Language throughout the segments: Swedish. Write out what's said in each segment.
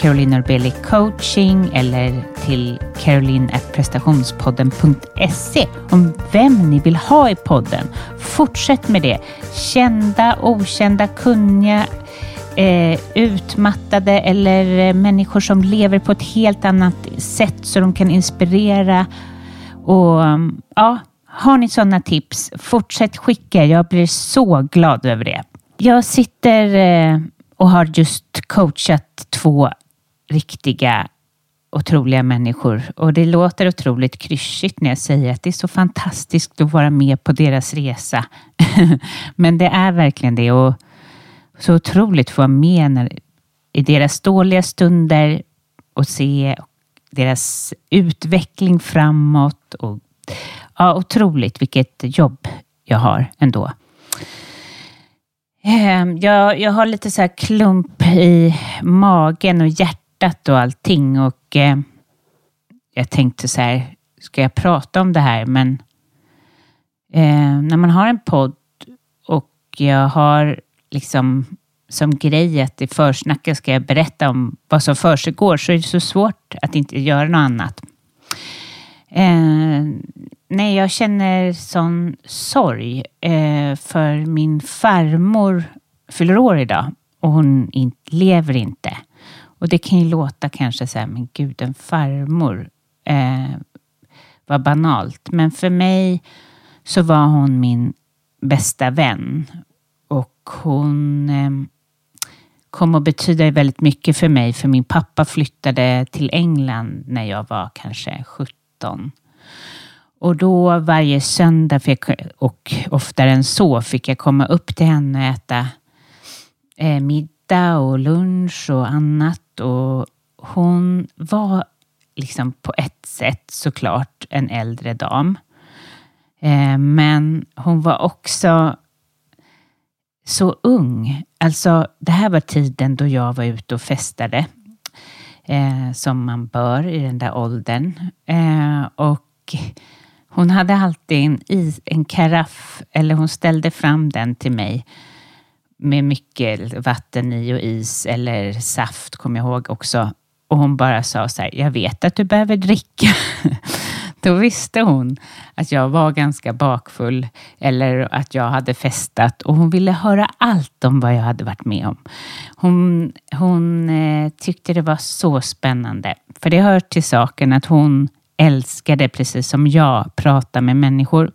Caroline Norbeli coaching eller till caroline.prestationspodden.se om vem ni vill ha i podden. Fortsätt med det. Kända, okända, kunniga, eh, utmattade eller eh, människor som lever på ett helt annat sätt så de kan inspirera. Och mm, ja, har ni sådana tips, fortsätt skicka. Jag blir så glad över det. Jag sitter eh, och har just coachat två riktiga otroliga människor och det låter otroligt klyschigt när jag säger att det är så fantastiskt att vara med på deras resa. Men det är verkligen det och så otroligt att få vara med när, i deras dåliga stunder och se deras utveckling framåt. Och, ja, otroligt vilket jobb jag har ändå. Ehm, jag, jag har lite så klump i magen och hjärtat och allting och eh, jag tänkte så här, ska jag prata om det här? Men eh, när man har en podd och jag har liksom som grej att i försnacket ska jag berätta om vad som försiggår så är det så svårt att inte göra något annat. Eh, nej, jag känner sån sorg eh, för min farmor fyller år idag och hon in, lever inte. Och det kan ju låta kanske så här, men gud, en farmor. Eh, vad banalt. Men för mig så var hon min bästa vän. Och hon eh, kom att betyda väldigt mycket för mig. För min pappa flyttade till England när jag var kanske 17. Och då varje söndag fick, och oftare än så fick jag komma upp till henne och äta eh, middag och lunch och annat. Och hon var liksom på ett sätt såklart en äldre dam. Eh, men hon var också så ung. Alltså, det här var tiden då jag var ute och festade. Eh, som man bör i den där åldern. Eh, och hon hade alltid en, is, en karaff, eller hon ställde fram den till mig med mycket vatten i och is eller saft, kommer jag ihåg också. Och hon bara sa så här, jag vet att du behöver dricka. Då visste hon att jag var ganska bakfull eller att jag hade festat och hon ville höra allt om vad jag hade varit med om. Hon, hon eh, tyckte det var så spännande. För det hör till saken att hon älskade, precis som jag, prata med människor.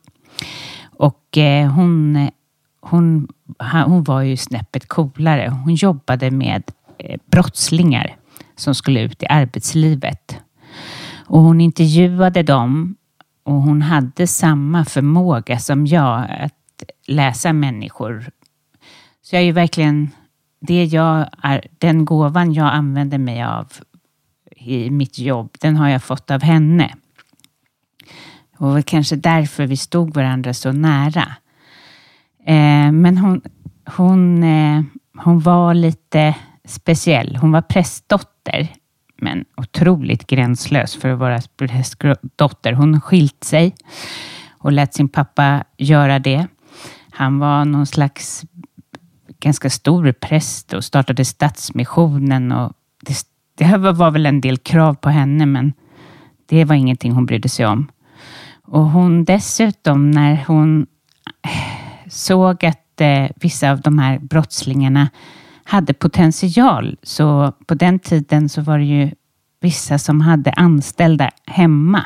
Och eh, hon, hon, hon var ju snäppet coolare. Hon jobbade med eh, brottslingar som skulle ut i arbetslivet. Och hon intervjuade dem och hon hade samma förmåga som jag att läsa människor. Så jag är ju verkligen, det jag är, den gåvan jag använder mig av i mitt jobb, den har jag fått av henne. Och kanske därför vi stod varandra så nära. Eh, men hon, hon, eh, hon var lite speciell. Hon var prästdotter men otroligt gränslös för att vara prästdotter. Hon skilt sig och lät sin pappa göra det. Han var någon slags ganska stor präst och startade Stadsmissionen och det, det var väl en del krav på henne men det var ingenting hon brydde sig om. Och hon dessutom när hon såg att eh, vissa av de här brottslingarna hade potential. Så på den tiden så var det ju vissa som hade anställda hemma.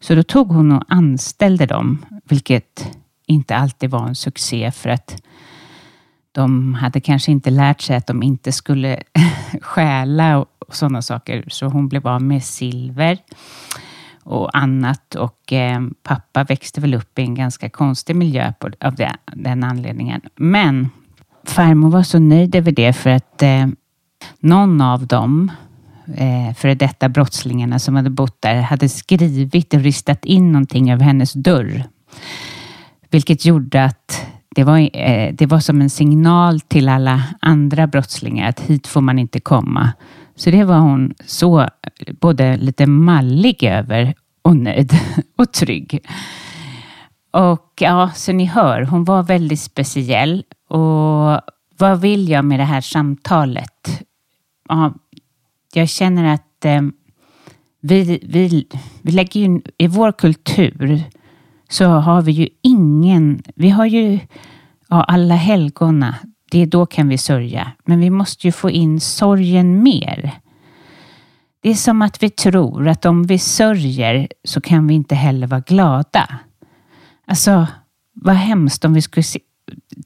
Så då tog hon och anställde dem, vilket inte alltid var en succé för att de hade kanske inte lärt sig att de inte skulle stjäla och sådana saker. Så hon blev av med silver och annat och eh, pappa växte väl upp i en ganska konstig miljö på, av det, den anledningen. Men farmor var så nöjd över det för att eh, någon av dem, eh, före detta brottslingarna som hade bott där, hade skrivit och ristat in någonting över hennes dörr. vilket gjorde att det var, eh, det var som en signal till alla andra brottslingar att hit får man inte komma. Så det var hon så både lite mallig över och nöjd och trygg. Och ja, så ni hör, hon var väldigt speciell. Och vad vill jag med det här samtalet? Ja, jag känner att eh, vi, vi, vi lägger ju, i vår kultur så har vi ju ingen, vi har ju ja, alla helgona, det är då kan vi sörja. Men vi måste ju få in sorgen mer. Det är som att vi tror att om vi sörjer så kan vi inte heller vara glada. Alltså, vad hemskt om vi skulle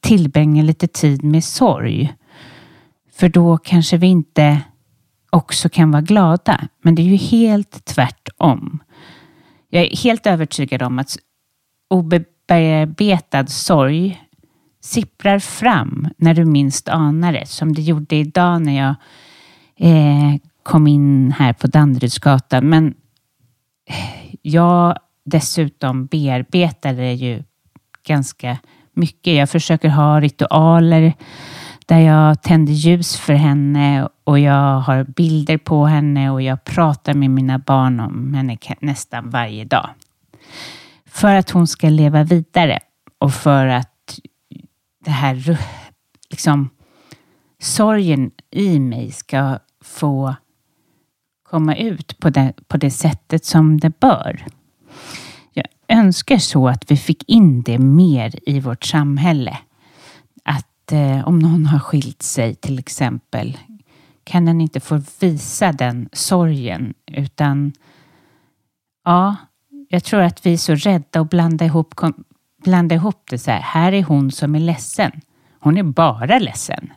tillbringa lite tid med sorg. För då kanske vi inte också kan vara glada. Men det är ju helt tvärtom. Jag är helt övertygad om att obearbetad sorg sipprar fram när du minst anar det. Som det gjorde idag när jag eh, kom in här på Danderydsgatan. Men eh, jag dessutom bearbetar det ju ganska mycket. Jag försöker ha ritualer där jag tänder ljus för henne och jag har bilder på henne och jag pratar med mina barn om henne nästan varje dag. För att hon ska leva vidare och för att det här liksom sorgen i mig ska få komma ut på det, på det sättet som det bör. Jag önskar så att vi fick in det mer i vårt samhälle. Att eh, om någon har skilt sig till exempel kan den inte få visa den sorgen utan ja, jag tror att vi är så rädda att blanda ihop, blanda ihop det så här. Här är hon som är ledsen. Hon är bara ledsen.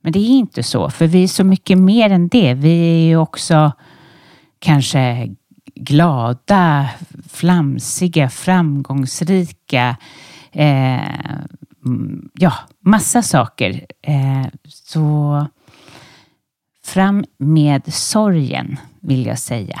Men det är inte så, för vi är så mycket mer än det. Vi är ju också kanske glada, flamsiga, framgångsrika. Eh, mm, ja, massa saker. Eh, så fram med sorgen, vill jag säga.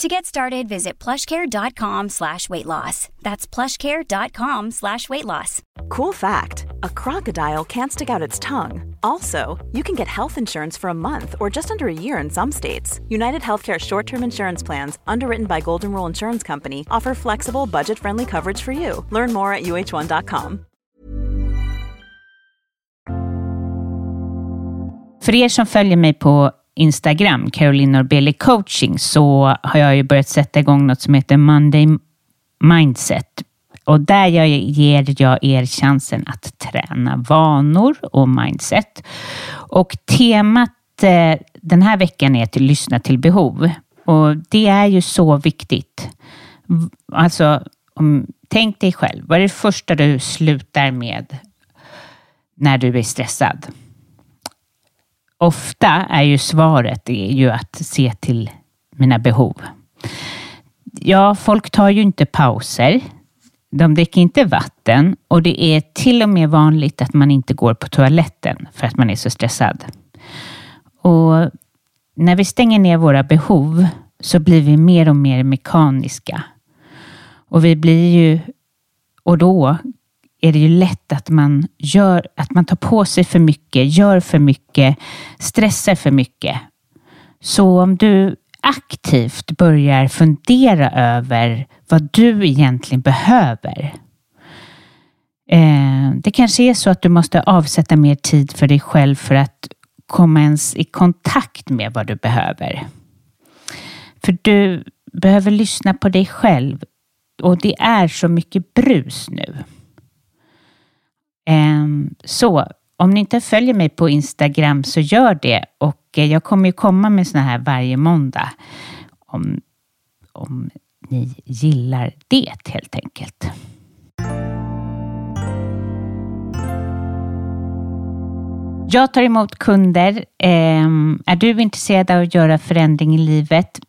To get started, visit plushcare.com slash weight loss. That's plushcare.com slash weight loss. Cool fact a crocodile can't stick out its tongue. Also, you can get health insurance for a month or just under a year in some states. United Healthcare short term insurance plans, underwritten by Golden Rule Insurance Company, offer flexible, budget friendly coverage for you. Learn more at uh1.com. För er som följer mig på Instagram, Caroline Norbeli coaching, så har jag ju börjat sätta igång något som heter Monday Mindset. Och där jag ger jag er chansen att träna vanor och mindset. Och temat eh, den här veckan är att lyssna till behov. Och det är ju så viktigt. Alltså, om, tänk dig själv, vad är det första du slutar med när du är stressad? Ofta är ju svaret är ju att se till mina behov. Ja, folk tar ju inte pauser. de dricker inte vatten och det är till och med vanligt att man inte går på toaletten för att man är så stressad. Och när vi stänger ner våra behov så blir vi mer och mer mekaniska. Och vi blir ju, och då är det ju lätt att man gör, att man tar på sig för mycket, gör för mycket, stressar för mycket. Så om du aktivt börjar fundera över vad du egentligen behöver. Eh, det kanske är så att du måste avsätta mer tid för dig själv för att komma ens i kontakt med vad du behöver. För du behöver lyssna på dig själv och det är så mycket brus nu. Ehm, så om ni inte följer mig på Instagram så gör det och eh, jag kommer ju komma med såna här varje måndag. Om, om ni gillar det helt enkelt. Jag tar emot kunder. Ehm, är du intresserad av att göra förändring i livet?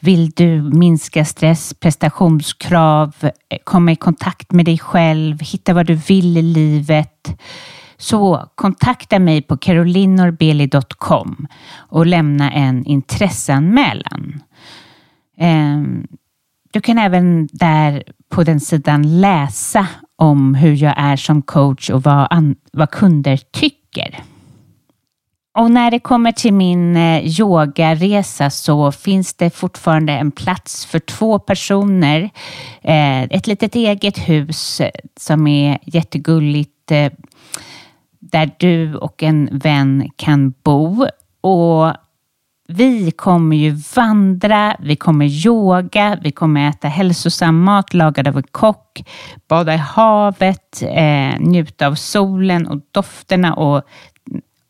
Vill du minska stress, prestationskrav, eh, komma i kontakt med dig själv, hitta vad du vill i livet? Så kontakta mig på carolinorbeli.com och lämna en intresseanmälan. Ehm, du kan även där på den sidan läsa om hur jag är som coach och vad, vad kunder tycker. Och när det kommer till min eh, yogaresa så finns det fortfarande en plats för två personer. Eh, ett litet eget hus eh, som är jättegulligt där du och en vän kan bo. Och vi kommer ju vandra, vi kommer yoga, vi kommer äta hälsosam mat lagad av en kock, bada i havet, eh, njuta av solen och dofterna och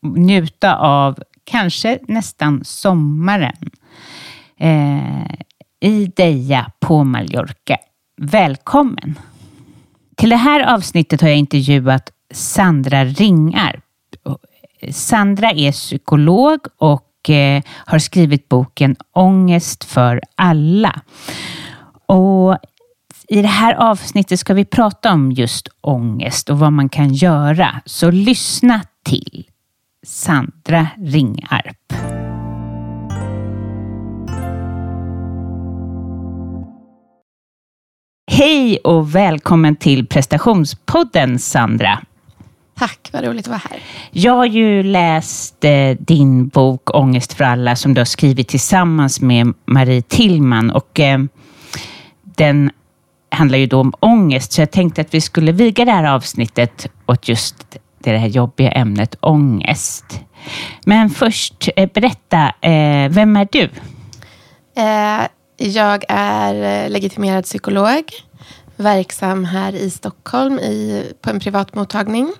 njuta av kanske nästan sommaren eh, i Deja på Mallorca. Välkommen! Till det här avsnittet har jag intervjuat Sandra Ringarp. Sandra är psykolog och eh, har skrivit boken Ångest för alla. Och i det här avsnittet ska vi prata om just ångest och vad man kan göra. Så lyssna till Sandra Ringarp. Hej och välkommen till prestationspodden Sandra. Tack, vad roligt att vara här. Jag har ju läst eh, din bok Ångest för alla som du har skrivit tillsammans med Marie Tillman och eh, den handlar ju då om ångest så jag tänkte att vi skulle viga det här avsnittet åt just det här jobbiga ämnet ångest. Men först, eh, berätta, eh, vem är du? Eh, jag är legitimerad psykolog, verksam här i Stockholm i, på en privat mottagning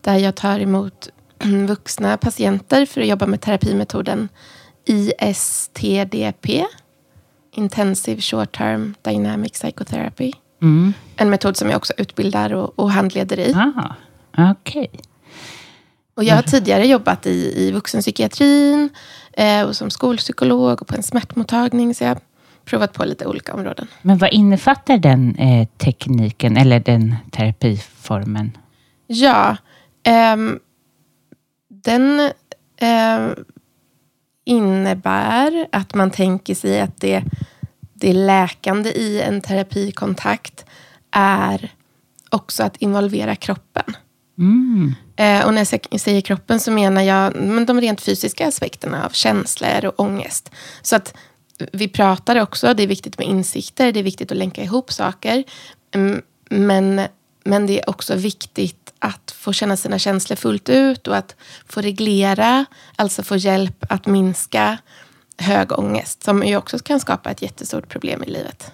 där jag tar emot vuxna patienter för att jobba med terapimetoden ISTDP, Intensive Short Term Dynamic Psychotherapy. Mm. En metod som jag också utbildar och, och handleder i. Ah. Okej. Okay. Och jag har tidigare jobbat i, i vuxenpsykiatrin eh, och som skolpsykolog och på en smärtmottagning. Så jag har provat på lite olika områden. Men vad innefattar den eh, tekniken eller den terapiformen? Ja, eh, den innebär att man tänker sig att det, det läkande i en terapikontakt är också att involvera kroppen. Mm. Eh, och när jag säger kroppen så menar jag de rent fysiska aspekterna av känslor och ångest. Så att vi pratar också, det är viktigt med insikter, det är viktigt att länka ihop saker. Mm, men, men det är också viktigt att få känna sina känslor fullt ut och att få reglera, alltså få hjälp att minska hög ångest som ju också kan skapa ett jättestort problem i livet.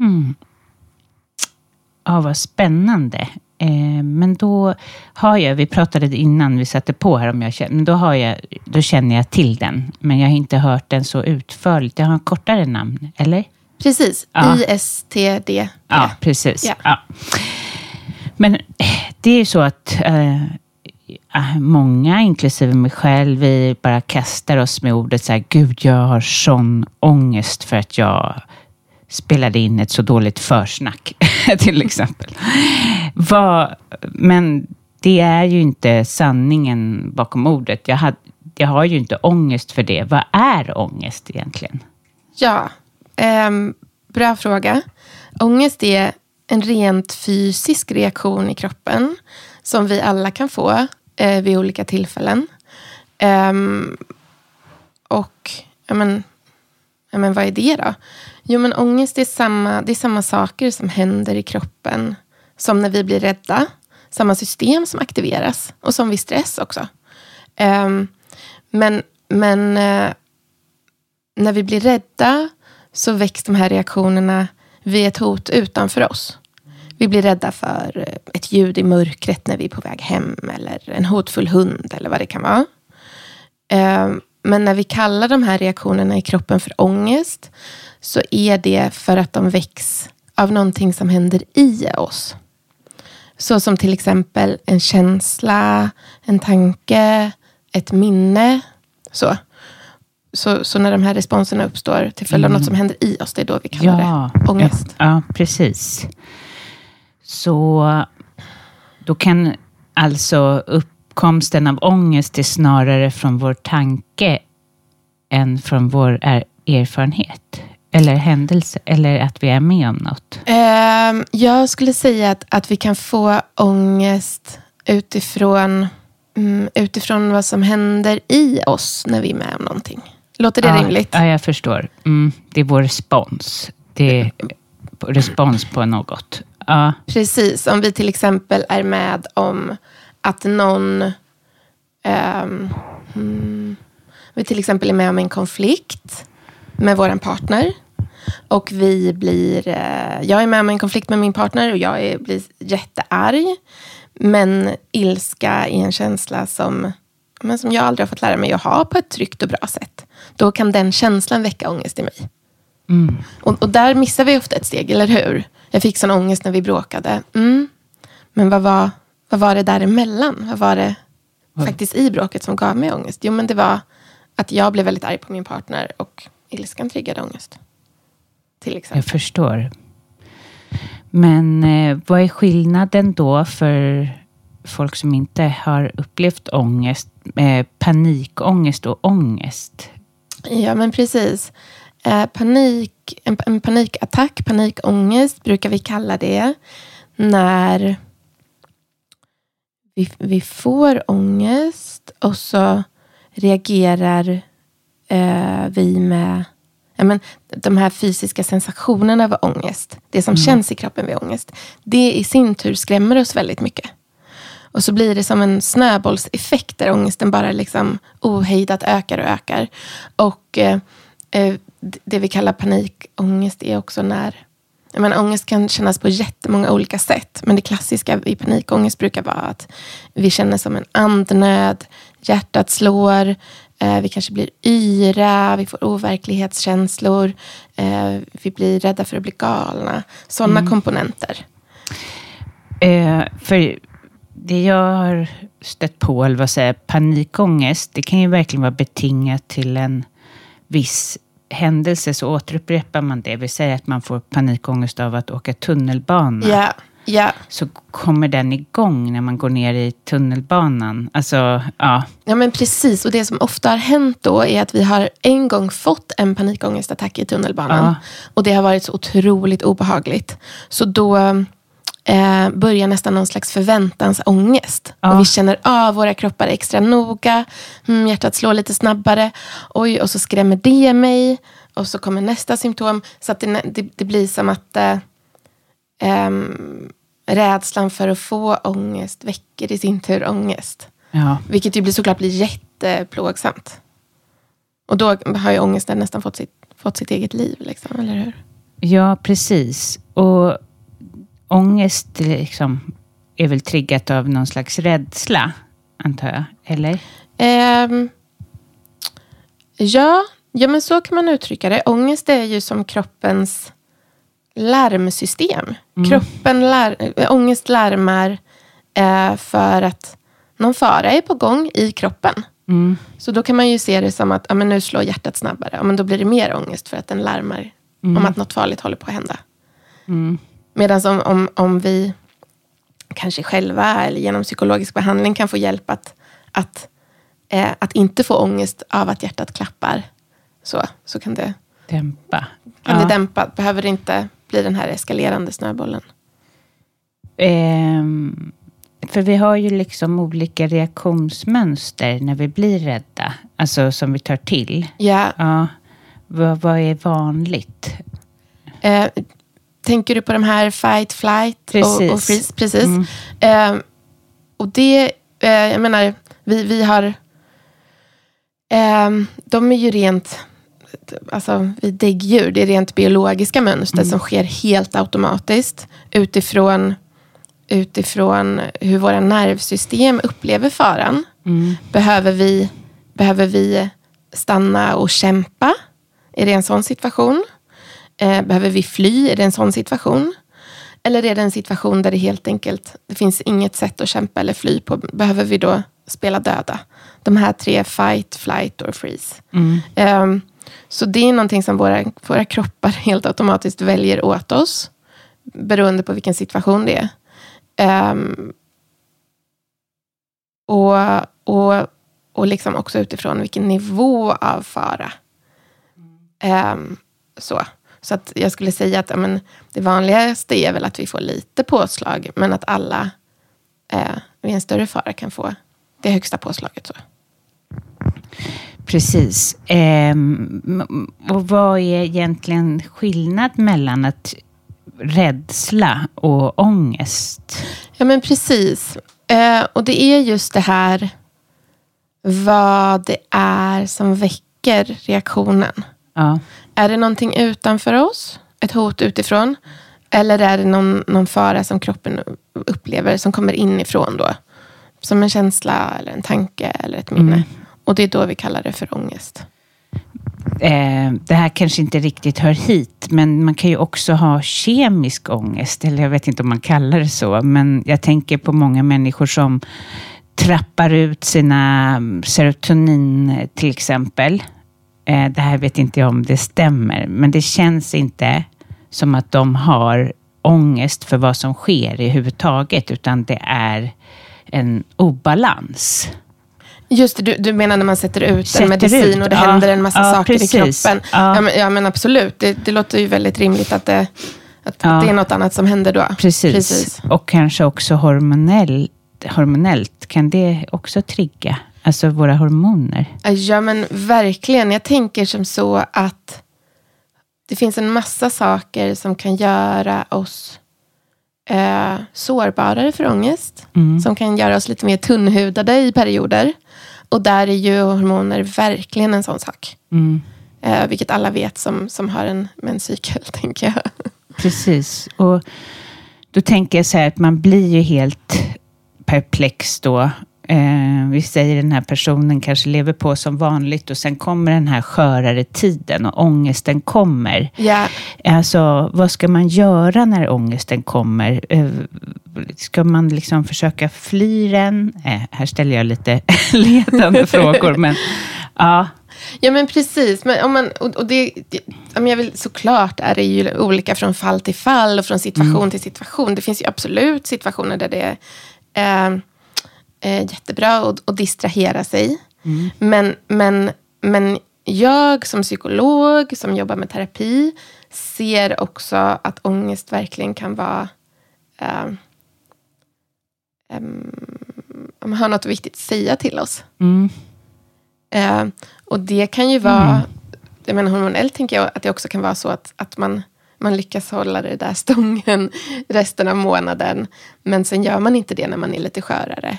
Mm. Ja, vad spännande. Eh, men då har jag, vi pratade innan vi satte på här om jag känner, då, har jag, då känner jag till den. Men jag har inte hört den så utförligt. Jag har en kortare namn, eller? Precis, ja. ISTD. Ja, precis. Ja. ja. Men eh, det är ju så att äh, många, inklusive mig själv, vi bara kastar oss med ordet så här, gud, jag har sån ångest för att jag spelade in ett så dåligt försnack. till exempel. Var, men det är ju inte sanningen bakom ordet. Jag, had, jag har ju inte ångest för det. Vad är ångest egentligen? Ja, ehm, bra fråga. Ångest är en rent fysisk reaktion i kroppen som vi alla kan få eh, vid olika tillfällen. Ehm, och ja, men, ja, men vad är det då? Jo, men ångest är samma, det är samma saker som händer i kroppen som när vi blir rädda. Samma system som aktiveras och som vid stress också. Um, men men uh, när vi blir rädda så väcks de här reaktionerna vid ett hot utanför oss. Vi blir rädda för eh, ett ljud i mörkret när vi är på väg hem eller en hotfull hund eller vad det kan vara. Um, men när vi kallar de här reaktionerna i kroppen för ångest så är det för att de väcks av någonting som händer i oss. Så som till exempel en känsla, en tanke, ett minne. Så. Så, så när de här responserna uppstår till följd av Mm. något som händer i oss, det är då vi kallar Ja, det ångest. Ja, precis. Så då kan alltså uppkomsten av ångest är snarare från vår tanke än från vår er- erfarenhet eller händelse eller att vi är med om något. Ehm, jag skulle säga att, att vi kan få ångest utifrån, mm, utifrån vad som händer i oss när vi är med om någonting. Låter det ja, rimligt? Ja, jag förstår. Mm, det är vår respons. Det är respons på något. Ja, Precis, om vi till exempel är med om att någon... mm, vi till exempel är med om en konflikt med vår partner. Och vi blir... eh, jag är med om en konflikt med min partner och jag är, blir jättearg. Men ilska är en känsla som, men som jag aldrig har fått lära mig att ha på ett tryggt och bra sätt. Då kan den känslan väcka ångest i mig. Och, och där missar vi ofta ett steg, eller hur? Jag fick sån ångest när vi bråkade. Mm. Men vad var, vad var det däremellan? Vad var det faktiskt i bråket som gav mig ångest? Jo, men det var att jag blev väldigt arg på min partner och ilskan triggade ångest. Till exempel. jag förstår. Men eh, vad är skillnaden då för folk som inte har upplevt ångest, eh, panikångest och ångest? Ja, men precis. Eh, panik, en, en panikattack, panikångest brukar vi kalla det. När vi, vi får ångest och så reagerar eh, vi med ja, men, de här fysiska sensationerna av ångest. Det som känns i kroppen vid ångest. Det i sin tur skrämmer oss väldigt mycket. Och så blir det som en snöbollseffekt där ångesten bara liksom ohejdat ökar och ökar. Och eh, eh, det vi kallar panikångest är också när... Jag menar, ångest kan kännas på jättemånga olika sätt. Men det klassiska i panikångest brukar vara att vi känner som en andnöd, hjärtat slår, vi kanske blir yra, vi får overklighetskänslor, eh, vi blir rädda för att bli galna. Sådana komponenter. Eh, för det jag har stött på, eller vad säger panikångest, det kan ju verkligen vara betingat till en viss händelse, så återupprepar man det. Vi säger att man får panikångest av att åka tunnelbana. Ja, ja. Så kommer den igång när man går ner i tunnelbanan. Alltså, ja. Ja men precis, och det som ofta har hänt då är att vi har en gång fått en panikångestattack i tunnelbanan. Ja. Och det har varit så otroligt obehagligt. Så då eh, börjar nästan någon slags förväntansångest. Ja. Och vi känner av våra kroppar extra noga. Mm, hjärtat slår lite snabbare. Oj, och så skrämmer det mig. Och så kommer nästa symptom. Så att det, det, det blir som att eh, ehm, rädslan för att få ångest väcker i sin tur ångest. ja. Vilket ju blir, såklart blir jätteplågsamt. Och då har ju ångesten nästan fått sitt, fått sitt eget liv. Liksom, eller hur? Ja, precis. Och ångest liksom, är väl triggat av någon slags rädsla, antar jag? Eller? Ehm, ja, ja, men så kan man uttrycka det. Ångest är ju som kroppens larmsystem. Kroppen lär, äh, ångest larmar eh, för att någon fara är på gång i kroppen. Så då kan man ju se det som att ja, men nu slår hjärtat snabbare. Ja, men då blir det mer ångest för att den larmar om att något farligt håller på att hända. Medan om, om, om vi kanske själva eller genom psykologisk behandling kan få hjälp att, att, eh, att inte få ångest av att hjärtat klappar, så, så kan det Dämpa. kan Ja. det dämpa. Behöver inte bli den här eskalerande snöbollen. Ehm, för vi har ju liksom olika reaktionsmönster när vi blir rädda. Alltså som vi tar till. Ja, Ja. Vad, vad är vanligt? eh, tänker du på de här fight, flight och, Precis. och freeze? Precis. Eh, och det, eh, jag menar, vi, vi har... Eh, de är ju rent... Alltså, vi är däggdjur. Det är rent biologiska mönster som sker helt automatiskt utifrån, utifrån hur våra nervsystem upplever faran. Behöver, vi, behöver vi stanna och kämpa? Är det en sån situation? Eh, behöver vi fly? Är det en sån situation? Eller är det en situation där det helt enkelt det finns inget sätt att kämpa eller fly på? Behöver vi då spela döda? De här tre, fight, flight or freeze. Ehm, så det är någonting som våra, våra kroppar helt automatiskt väljer åt oss. Beroende på vilken situation det är. Um, och, och, och liksom också utifrån vilken nivå av fara. Um, så. Så att jag skulle säga att amen, det vanligaste är väl att vi får lite påslag, men att alla eh, vid en större fara kan få det högsta påslaget. Så. Precis. Ehm, och vad är egentligen skillnad mellan att rädsla och ångest? Ja, men precis. Eh, och det är just det här vad det är som väcker reaktionen. Ja. Är det någonting utanför oss? Ett hot utifrån? Eller är det någon, någon fara som kroppen upplever som kommer inifrån då? Som en känsla eller en tanke eller ett minne. Och det är då vi kallar det för ångest. Eh, det här kanske inte riktigt hör hit, men man kan ju också ha kemisk ångest. Eller jag vet inte om man kallar det så, men jag tänker på många människor som trappar ut sina mm, serotonin till exempel. Eh, det här vet inte jag om det stämmer, men det känns inte som att de har ångest för vad som sker i huvudtaget, utan det är en obalans. Just det, du, du menar när man sätter ut Sätter en medicin ut, och det ja. händer en massa Ja, saker precis. i kroppen. Ja. Ja. men, ja, men absolut. Det, det låter ju väldigt rimligt att det, att, att det är något annat som händer då. Precis. Och kanske också hormonell, hormonellt. Kan det också trigga? Alltså våra hormoner. Ja, men verkligen. Jag tänker som så att det finns en massa saker som kan göra oss eh, sårbarare för ångest. Som kan göra oss lite mer tunnhudade i perioder. Och där är ju hormoner verkligen en sån sak. Eh, vilket alla vet som, som har en menscykel, tänker jag. Precis. Och då tänker jag så här att man blir ju helt perplex då. Eh, vi säger den här personen kanske lever på som vanligt och sen kommer den här skörare tiden och ångesten kommer. Ja, Alltså, vad ska man göra när ångesten kommer? Eh, Ska man liksom försöka fly den? Eh, här ställer jag lite ledande frågor, men ja. Ja men precis. Men om man, och, det, det, jag vill, såklart är det ju olika från fall till fall och från situation till situation. Det finns ju absolut situationer där det är eh, eh, jättebra att, att distrahera sig. Men, men, men jag som psykolog som jobbar med terapi ser också att ångest verkligen kan vara eh, man har något viktigt att säga till oss. Mm. Eh, och det kan ju vara, jag menar hormonellt tänker jag att det också kan vara så att, att man, man lyckas hålla det där stången resten av månaden. Men sen gör man inte det när man är lite skörare.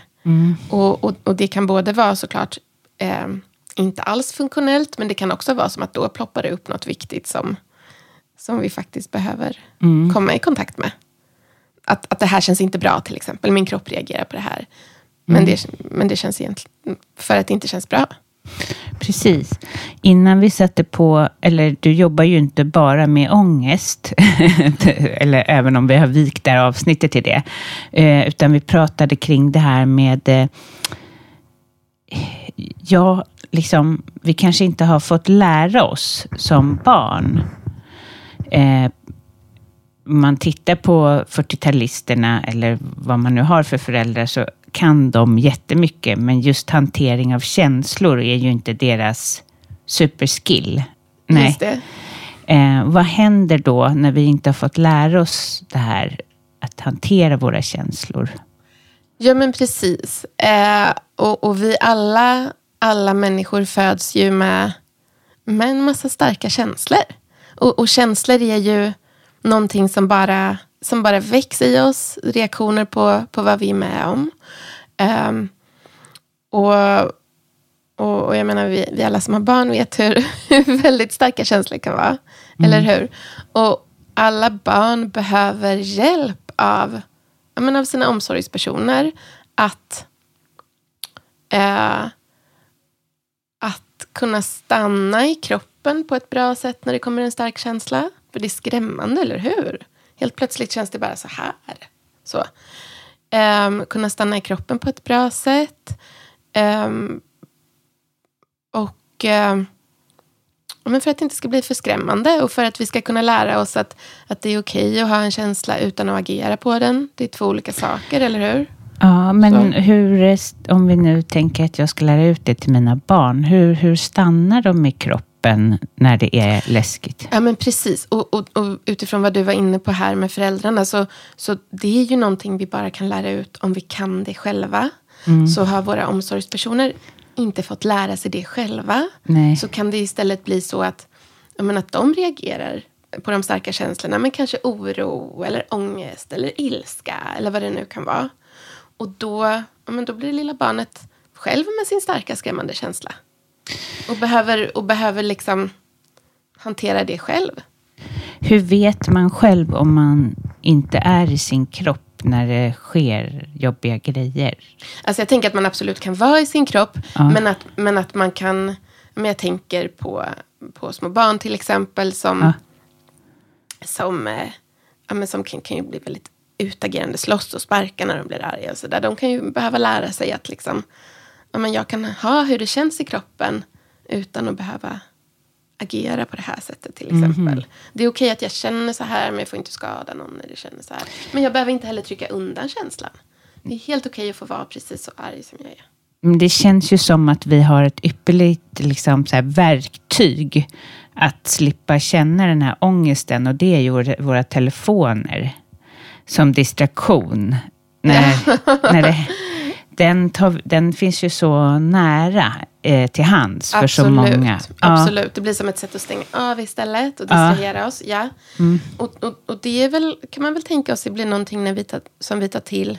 Och, och, och det kan både vara såklart eh, inte alls funktionellt, men det kan också vara som att då ploppar det upp något viktigt som, som vi faktiskt behöver komma i kontakt med. Att, att det här känns inte bra till exempel, min kropp reagerar på det här. Men, det, men det känns egentligen för att det inte känns bra. Precis. Innan vi satte på, eller du jobbar ju inte bara med ångest, eller även om vi har vikt det här avsnittet till det, eh, utan vi pratade kring det här med, eh, ja, liksom, vi kanske inte har fått lära oss som barn eh, man tittar på 40-talisterna eller vad man nu har för föräldrar så kan de jättemycket, men just hantering av känslor är ju inte deras superskill. Nej. Eh, vad händer då när vi inte har fått lära oss det här, att hantera våra känslor? Ja, men precis. Eh, och, och vi alla, alla människor föds ju med, med en massa starka känslor. Och, och känslor är ju någonting som bara, som bara växer i oss. Reaktioner på, på vad vi är med om. Um, och, och, och, jag menar, vi, vi alla som har barn vet hur, hur väldigt starka känslor kan vara. Mm. Eller hur? Och alla barn behöver hjälp av, menar, av sina omsorgspersoner att, eh, att kunna stanna i kroppen på ett bra sätt när det kommer en stark känsla. För det är skrämmande, eller hur? Helt plötsligt känns det bara så här. Så. Um, kunna stanna i kroppen på ett bra sätt. Um, och um, men för att det inte ska bli för skrämmande och för att vi ska kunna lära oss att, att det är okej okay att ha en känsla utan att agera på den. Det är två olika saker, eller hur? Ja, men hur, om vi nu tänker att jag ska lära ut det till mina barn, hur, hur stannar de i kroppen? Kroppen när det är läskigt. Ja, men precis. Och, och, och, utifrån vad du var inne på här med föräldrarna, så, så det är ju någonting vi bara kan lära ut om vi kan det själva. Mm. Så har våra omsorgspersoner inte fått lära sig det själva, Nej. så kan det istället bli så att, menar, att de reagerar på de starka känslorna, men kanske oro eller ångest eller ilska eller vad det nu kan vara. Och då, men då blir det lilla barnet själv med sin starka skrämmande känsla. Och behöver, och behöver liksom hantera det själv. Hur vet man själv om man inte är i sin kropp när det sker jobbiga grejer? Alltså jag tänker att man absolut kan vara i sin kropp, ja. men, att, men att man kan... Men jag tänker på, på små barn till exempel som, ja. som, eh, ja, men som kan, kan ju bli väldigt utagerande, slåss och sparka när de blir arga. Och så där. De kan ju behöva lära sig att liksom, ja, men jag kan ha hur det känns i kroppen utan att behöva agera på det här sättet till mhm. exempel. Mm. Det är okej att jag känner så här men jag får inte skada någon när det känner så här. Men jag behöver inte heller trycka undan känslan. Det är helt okej att få vara precis så arg som jag är. Det känns ju som att vi har ett ypperligt liksom, så verktyg att slippa känna den här ångesten och det är ju våra telefoner som distraktion. När, när det, den, tar, den finns ju så nära eh, till hands för absolut, så många. Absolut, ja. det blir som ett sätt att stänga av istället och distrahera ja. oss. Ja. Mm. Och, och, och, det är väl, kan man väl tänka oss, det blir någonting när vi tar, som vi tar till.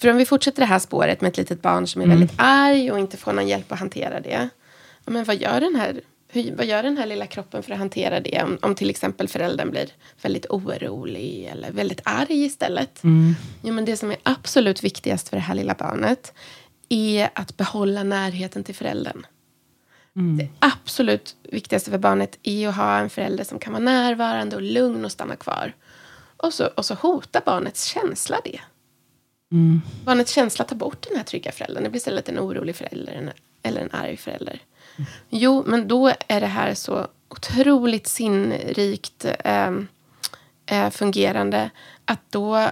För om vi fortsätter det här spåret med ett litet barn som är mm. väldigt arg och inte får någon hjälp att hantera det. Men vad gör den här hur, vad gör den här lilla kroppen för att hantera det? Om, om till exempel föräldern blir väldigt orolig eller väldigt arg istället. Mm. Jo, men det som är absolut viktigast för det här lilla barnet är att behålla närheten till föräldern. Mm. Det absolut viktigaste för barnet är att ha en förälder som kan vara närvarande och lugn och stanna kvar. Och så, och så hotar barnets känsla det. Mm. Barnets känsla tar bort den här trygga föräldern. Det blir istället en orolig förälder eller en arg förälder. Jo, men då är det här så otroligt sinnrikt eh, eh, fungerande att då,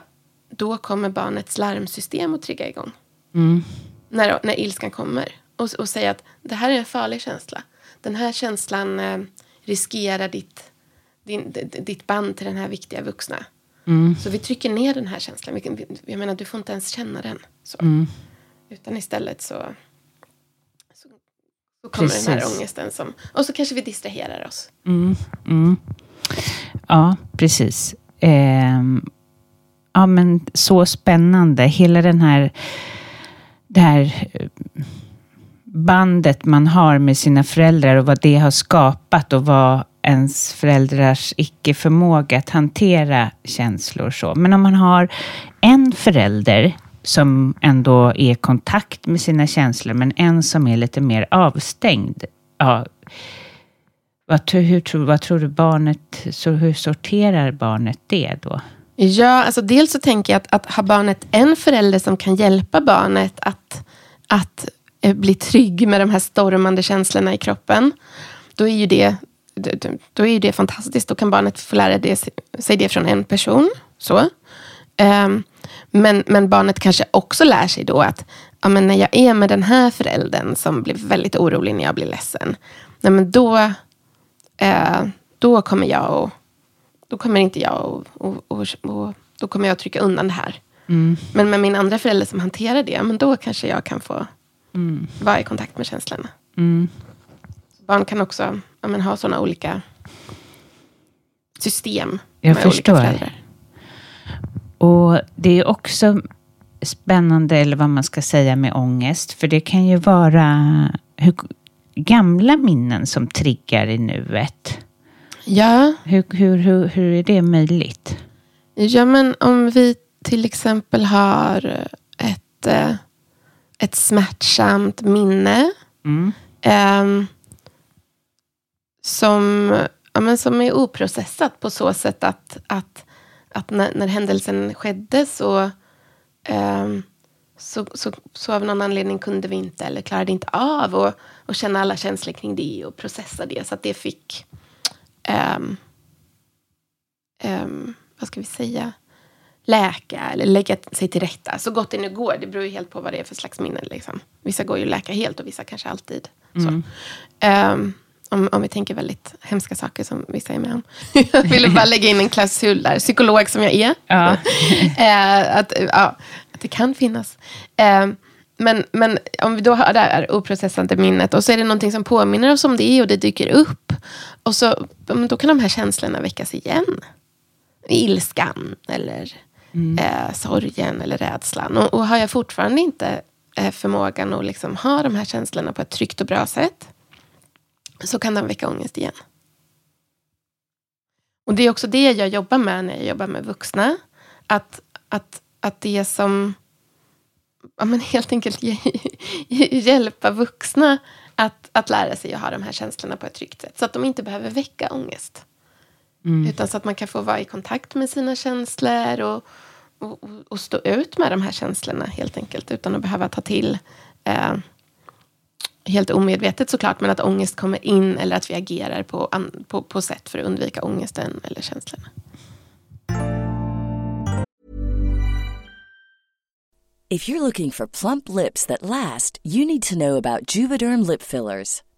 då kommer barnets larmsystem att trigga igång. Mm. När, när ilskan kommer. Och, och säga att det här är en farlig känsla. Den här känslan eh, riskerar ditt, din, ditt band till den här viktiga vuxna. Mm. Så vi trycker ner den här känslan. Jag menar, du får inte ens känna den. Så. Mm. Utan istället så så kommer Precis. den här ångesten. Som, och så kanske vi distraherar oss. Mm, mm. Ja, precis. Eh, ja, men så spännande. Hela den här, det här eh, bandet man har med sina föräldrar och vad det har skapat och vad ens föräldrars icke-förmåga att hantera känslor. Så. Men om man har en förälder som ändå är i kontakt med sina känslor, men en som är lite mer avstängd. Ja, vad, hur, vad tror du barnet, så hur sorterar barnet det då? Ja, alltså dels så tänker jag att, att ha barnet en förälder som kan hjälpa barnet att, att eh, bli trygg med de här stormande känslorna i kroppen. Då är ju det då är det fantastiskt. Då kan barnet få lära det, sig det från en person. Så. Um, men, men barnet kanske också lär sig då att ja, men när jag är med den här föräldern som blir väldigt orolig när jag blir ledsen. Nej, men då, eh, då kommer jag och, då kommer inte jag och, och, och, och då kommer jag att trycka undan det här. Mm. Men med min andra förälder som hanterar det, men då kanske jag kan få mm. vara i kontakt med känslorna. Mm. Barn kan också ja, men, ha sådana olika system. Jag förstår. Och det är också spännande, eller vad man ska säga, med ångest. För det kan ju vara hur, gamla minnen som triggar i nuet. Ja. Hur, hur, hur, hur är det möjligt? Ja, men om vi till exempel har ett, eh, ett smärtsamt minne. Mm. Eh, som, ja, men som är oprocessat på så sätt att, att, att när, när händelsen skedde så, eh, så, så, så av någon anledning kunde vi inte eller klarade inte av att och känna alla känslor kring det och processa det. Så att det fick, um, um, vad ska vi säga, läka eller lägga sig till rätta så gott det nu går. Det beror ju helt på vad det är för slags minnen. Liksom. Vissa går ju att läka helt och vissa kanske alltid. Mm. Um, om, om vi tänker väldigt hemska saker som vissa är med om. jag ville bara lägga in en klausul där, psykolog som jag är. Ja. uh, att, ja, att det kan finnas. Uh, men, men om vi då har det här oprocessade minnet och så är det någonting som påminner oss om det och det dyker upp. Och så, då kan de här känslorna väckas igen. Ilskan eller mm. eh, sorgen eller rädslan. Och, och, har jag fortfarande inte eh, förmågan att liksom ha de här känslorna på ett tryggt och bra sätt så kan de väcka ångest igen. Och det är också det jag jobbar med när jag jobbar med vuxna. Att, att, att det som ja, men helt enkelt hjälpa vuxna att, att lära sig att ha de här känslorna på ett tryggt sätt. Så att de inte behöver väcka ångest. Mm. Utan så att man kan få vara i kontakt med sina känslor och, och, och, stå ut med de här känslorna helt enkelt. Utan att behöva ta till, eh, helt omedvetet såklart, men att ångest kommer in eller att vi agerar på, på, på sätt för att undvika ångesten eller känslorna. If you're looking for plump lips that last, you need to know about Juvederm lip fillers.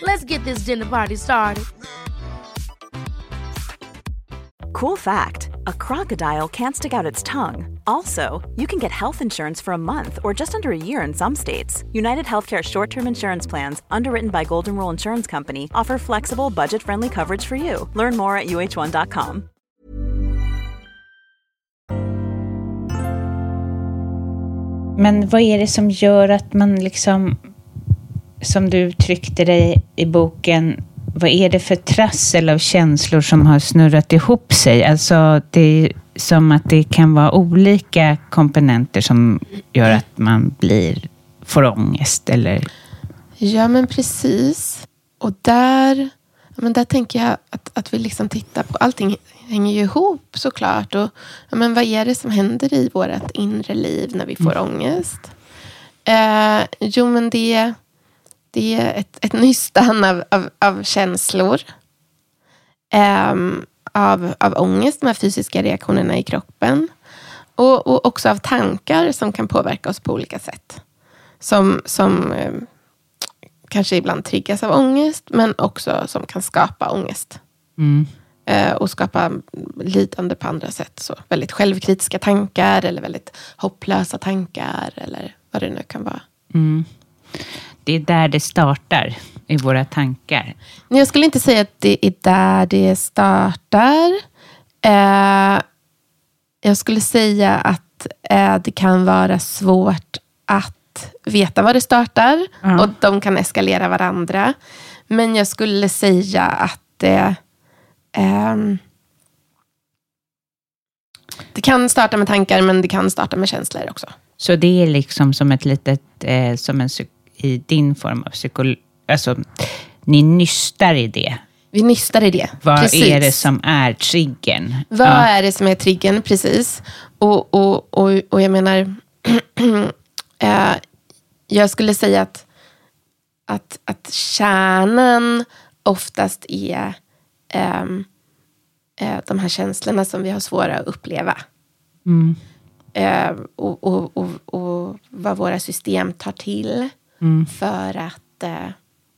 Let's get this dinner party started. Cool fact a crocodile can't stick out its tongue. Also, you can get health insurance for a month or just under a year in some states. United Healthcare short term insurance plans, underwritten by Golden Rule Insurance Company, offer flexible, budget friendly coverage for you. Learn more at uh1.com. Men vad är det som gör att man liksom som du uttryckte dig i boken, vad är det för trassel av känslor som har snurrat ihop sig? Alltså, det är som att det kan vara olika komponenter som gör att man blir, får ångest, eller? Ja, men precis. Och där men där tänker jag att, att vi liksom tittar på, allting hänger ju ihop såklart. Och, men vad är det som händer i vårt inre liv när vi får mm. ångest? Eh, jo, men det, det är ett, ett nystan av, av, av känslor. Eh, av, av ångest, de här fysiska reaktionerna i kroppen. Och, och också av tankar som kan påverka oss på olika sätt. Som, som eh, kanske ibland triggas av ångest, men också som kan skapa ångest. Mm. Eh, och skapa lidande på andra sätt. Så väldigt självkritiska tankar eller väldigt hopplösa tankar eller vad det nu kan vara. Mm. Det är där det startar, i våra tankar. Jag skulle inte säga att det är där det startar. Eh, jag skulle säga att eh, det kan vara svårt att veta var det startar mm. och de kan eskalera varandra. Men jag skulle säga att det eh, det kan starta med tankar, men det kan starta med känslor också. Så det är liksom som ett litet, eh, som en, i din form av psykologi, alltså ni nystar i det? Vi nystar i det. Vad precis. är det som är triggern? Vad ja. är det som är triggern, precis. Och, och, och, och jag menar, eh, jag skulle säga att, att, att kärnan oftast är um, uh, de här känslorna som vi har svåra att uppleva. Mm. Uh, och, och, och, och, vad våra system tar till mm. för, att, uh,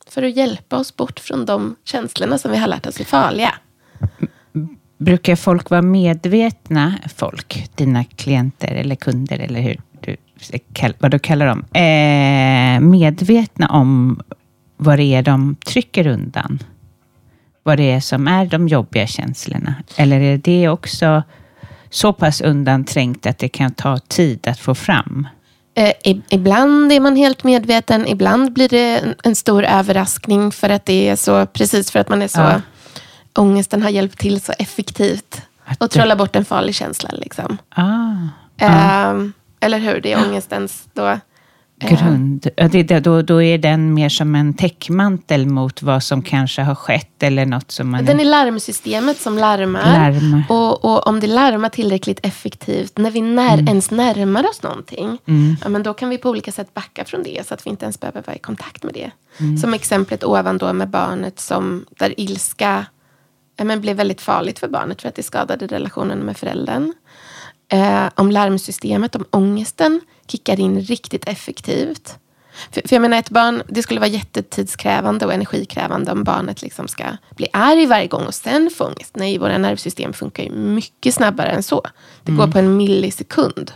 för att hjälpa oss bort från de känslorna som vi har lärt oss är farliga. Brukar folk vara medvetna, folk, dina klienter eller kunder, eller hur? vad du kallar dem, eh, medvetna om vad det är de trycker undan? Vad det är som är de jobbiga känslorna? Eller är det också så pass undanträngt att det kan ta tid att få fram? Eh, ibland är man helt medveten, ibland blir det en, en, stor överraskning för att det är så, precis för att man är så, ja. ångesten har hjälpt till så effektivt att och trolla bort en farlig känsla. Liksom. Ah. Eh, eller hur? Det är ångestens då... Eh, Grund. Det, då, då är den mer som en täckmantel mot vad som kanske har skett eller något som man... Den är larmsystemet som larmar. larmar. Och, och, om det larmar tillräckligt effektivt, när vi när, mm. ens närmar oss någonting, mm. ja, men då kan vi på olika sätt backa från det, så att vi inte ens behöver vara i kontakt med det. Mm. Som exemplet ovan då med barnet som, där ilska ja, men blev väldigt farligt för barnet för att det skadade relationen med föräldern eh, om larmsystemet, om ångesten kickar in riktigt effektivt. För, för, jag menar, ett barn, det skulle vara jättetidskrävande och energikrävande om barnet liksom ska bli arg varje gång och sen få ångest. Nej, våra nervsystem funkar ju mycket snabbare än så. Det mm. går på en millisekund.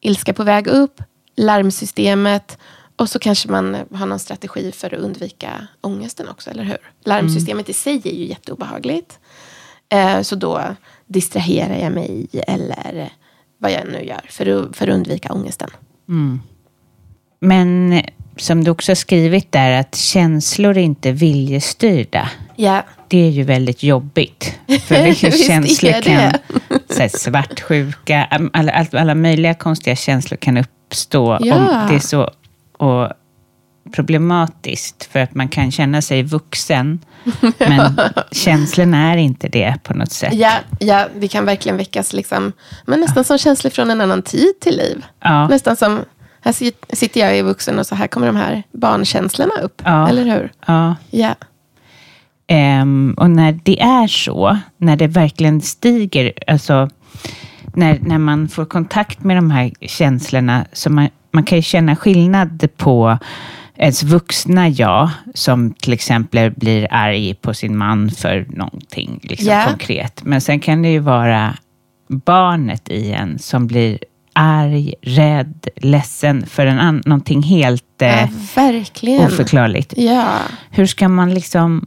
Ilska på väg upp, larmsystemet och så kanske man har någon strategi för att undvika ångesten också, eller hur? Larmsystemet mm. i sig är ju jätteobehagligt. Eh, så då distraherar jag mig eller vad jag nu gör för att, för att undvika ångesten. Mm. Men som du också har skrivit där, att känslor är inte viljestyrda. Ja. Det är ju väldigt jobbigt. För känslor kan... Så svartsjuka, alla, alla möjliga konstiga känslor kan uppstå. Ja. Om det är så, och problematiskt för att man kan känna sig vuxen, men känslorna är inte det på något sätt. Ja, ja det kan verkligen väckas liksom, men nästan ja. som känslor från en annan tid till liv. Ja. Nästan som, här sitter jag i vuxen och så här kommer de här barnkänslorna upp. Ja. Eller hur? Ja. ja. Um, och när det är så, när det verkligen stiger, alltså när, när man får kontakt med de här känslorna, så man, man kan ju känna skillnad på ens vuxna jag, som till exempel blir arg på sin man för någonting liksom yeah. konkret. Men sen kan det ju vara barnet i en som blir arg, rädd, ledsen för en an- någonting helt eh, ja, oförklarligt. Ja. Hur ska man liksom,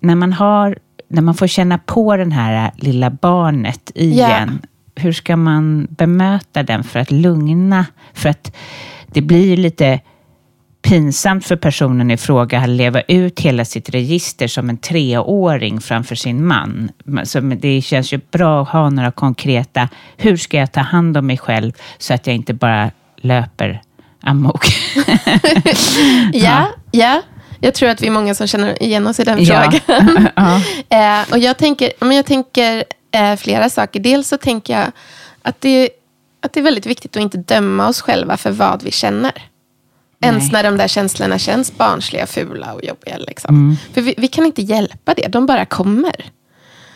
när man, har, när man får känna på den här lilla barnet i ja. hur ska man bemöta den för att lugna? För att det blir lite pinsamt för personen i fråga att leva ut hela sitt register som en treåring framför sin man. Så det känns ju bra att ha några konkreta, hur ska jag ta hand om mig själv så att jag inte bara löper amok? ja, ja. Jag tror att vi är många som känner igen oss i den Ja. frågan. Ja. eh, och jag tänker, men jag tänker eh, flera saker. Dels så tänker jag att det, att det är väldigt viktigt att inte döma oss själva för vad vi känner. Ens när de där känslorna känns barnsliga, fula och jobbiga. Liksom. Mm. För vi, vi kan inte hjälpa det, de bara kommer.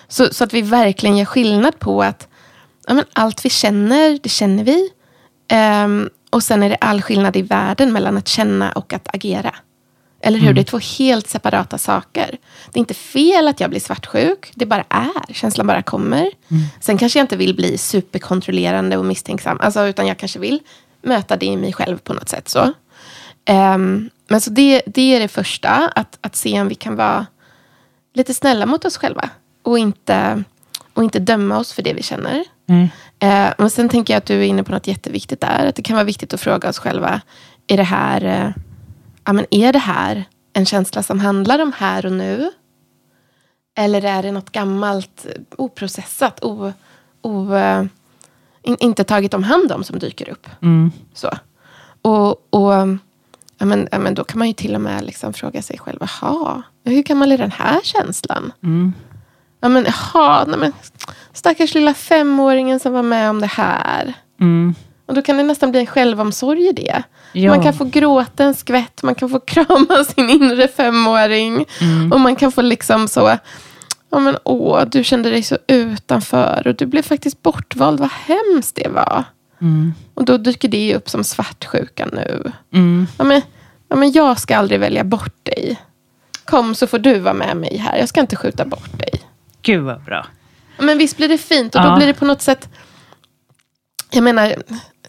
Så, så att vi verkligen gör skillnad på att ja, men allt vi känner, det känner vi. Ehm, och sen är det all skillnad i världen mellan att känna och att agera. Eller hur? Det är två helt separata saker. Det är inte fel att jag blir svartsjuk. Det bara är. Känslan bara kommer. Sen kanske jag inte vill bli superkontrollerande och misstänksam. Alltså, utan jag kanske vill möta det i mig själv på något sätt. så. Ehm, men så det, det är det första. Att, att se om vi kan vara lite snälla mot oss själva. Och inte, och inte döma oss för det vi känner. Nej. Eh, men sen tänker jag att du är inne på något jätteviktigt där. Att det kan vara viktigt att fråga oss själva. Är det här, eh, ja, men är det här en känsla som handlar om här och nu? Eller är det något gammalt, eh, oprocessat, o, o, eh, in, inte tagit om hand om som dyker upp? Mm. Så. Och, och ja, men, ja, men då kan man ju till och med liksom fråga sig själv, jaha, hur gammal är den här känslan? Mm. Ja, men, jaha, nej, men, stackars lilla femåringen som var med om det här. Mm. Och då kan det nästan bli en självomsorg i det. Ja. Man kan få gråta en skvätt, man kan få krama sin inre femåring. Mm. Och man kan få liksom så, ja men åh, du kände dig så utanför. Och du blev faktiskt bortvald, vad hemskt det var. Mm. Och då dyker det upp som svartsjuka nu. Mm. Ja, men, ja, men jag ska aldrig välja bort dig. Kom så får du vara med mig här. Jag ska inte skjuta bort dig. Gud vad bra. Ja, Men visst blir det fint och Ja. då blir det på något sätt... Jag menar,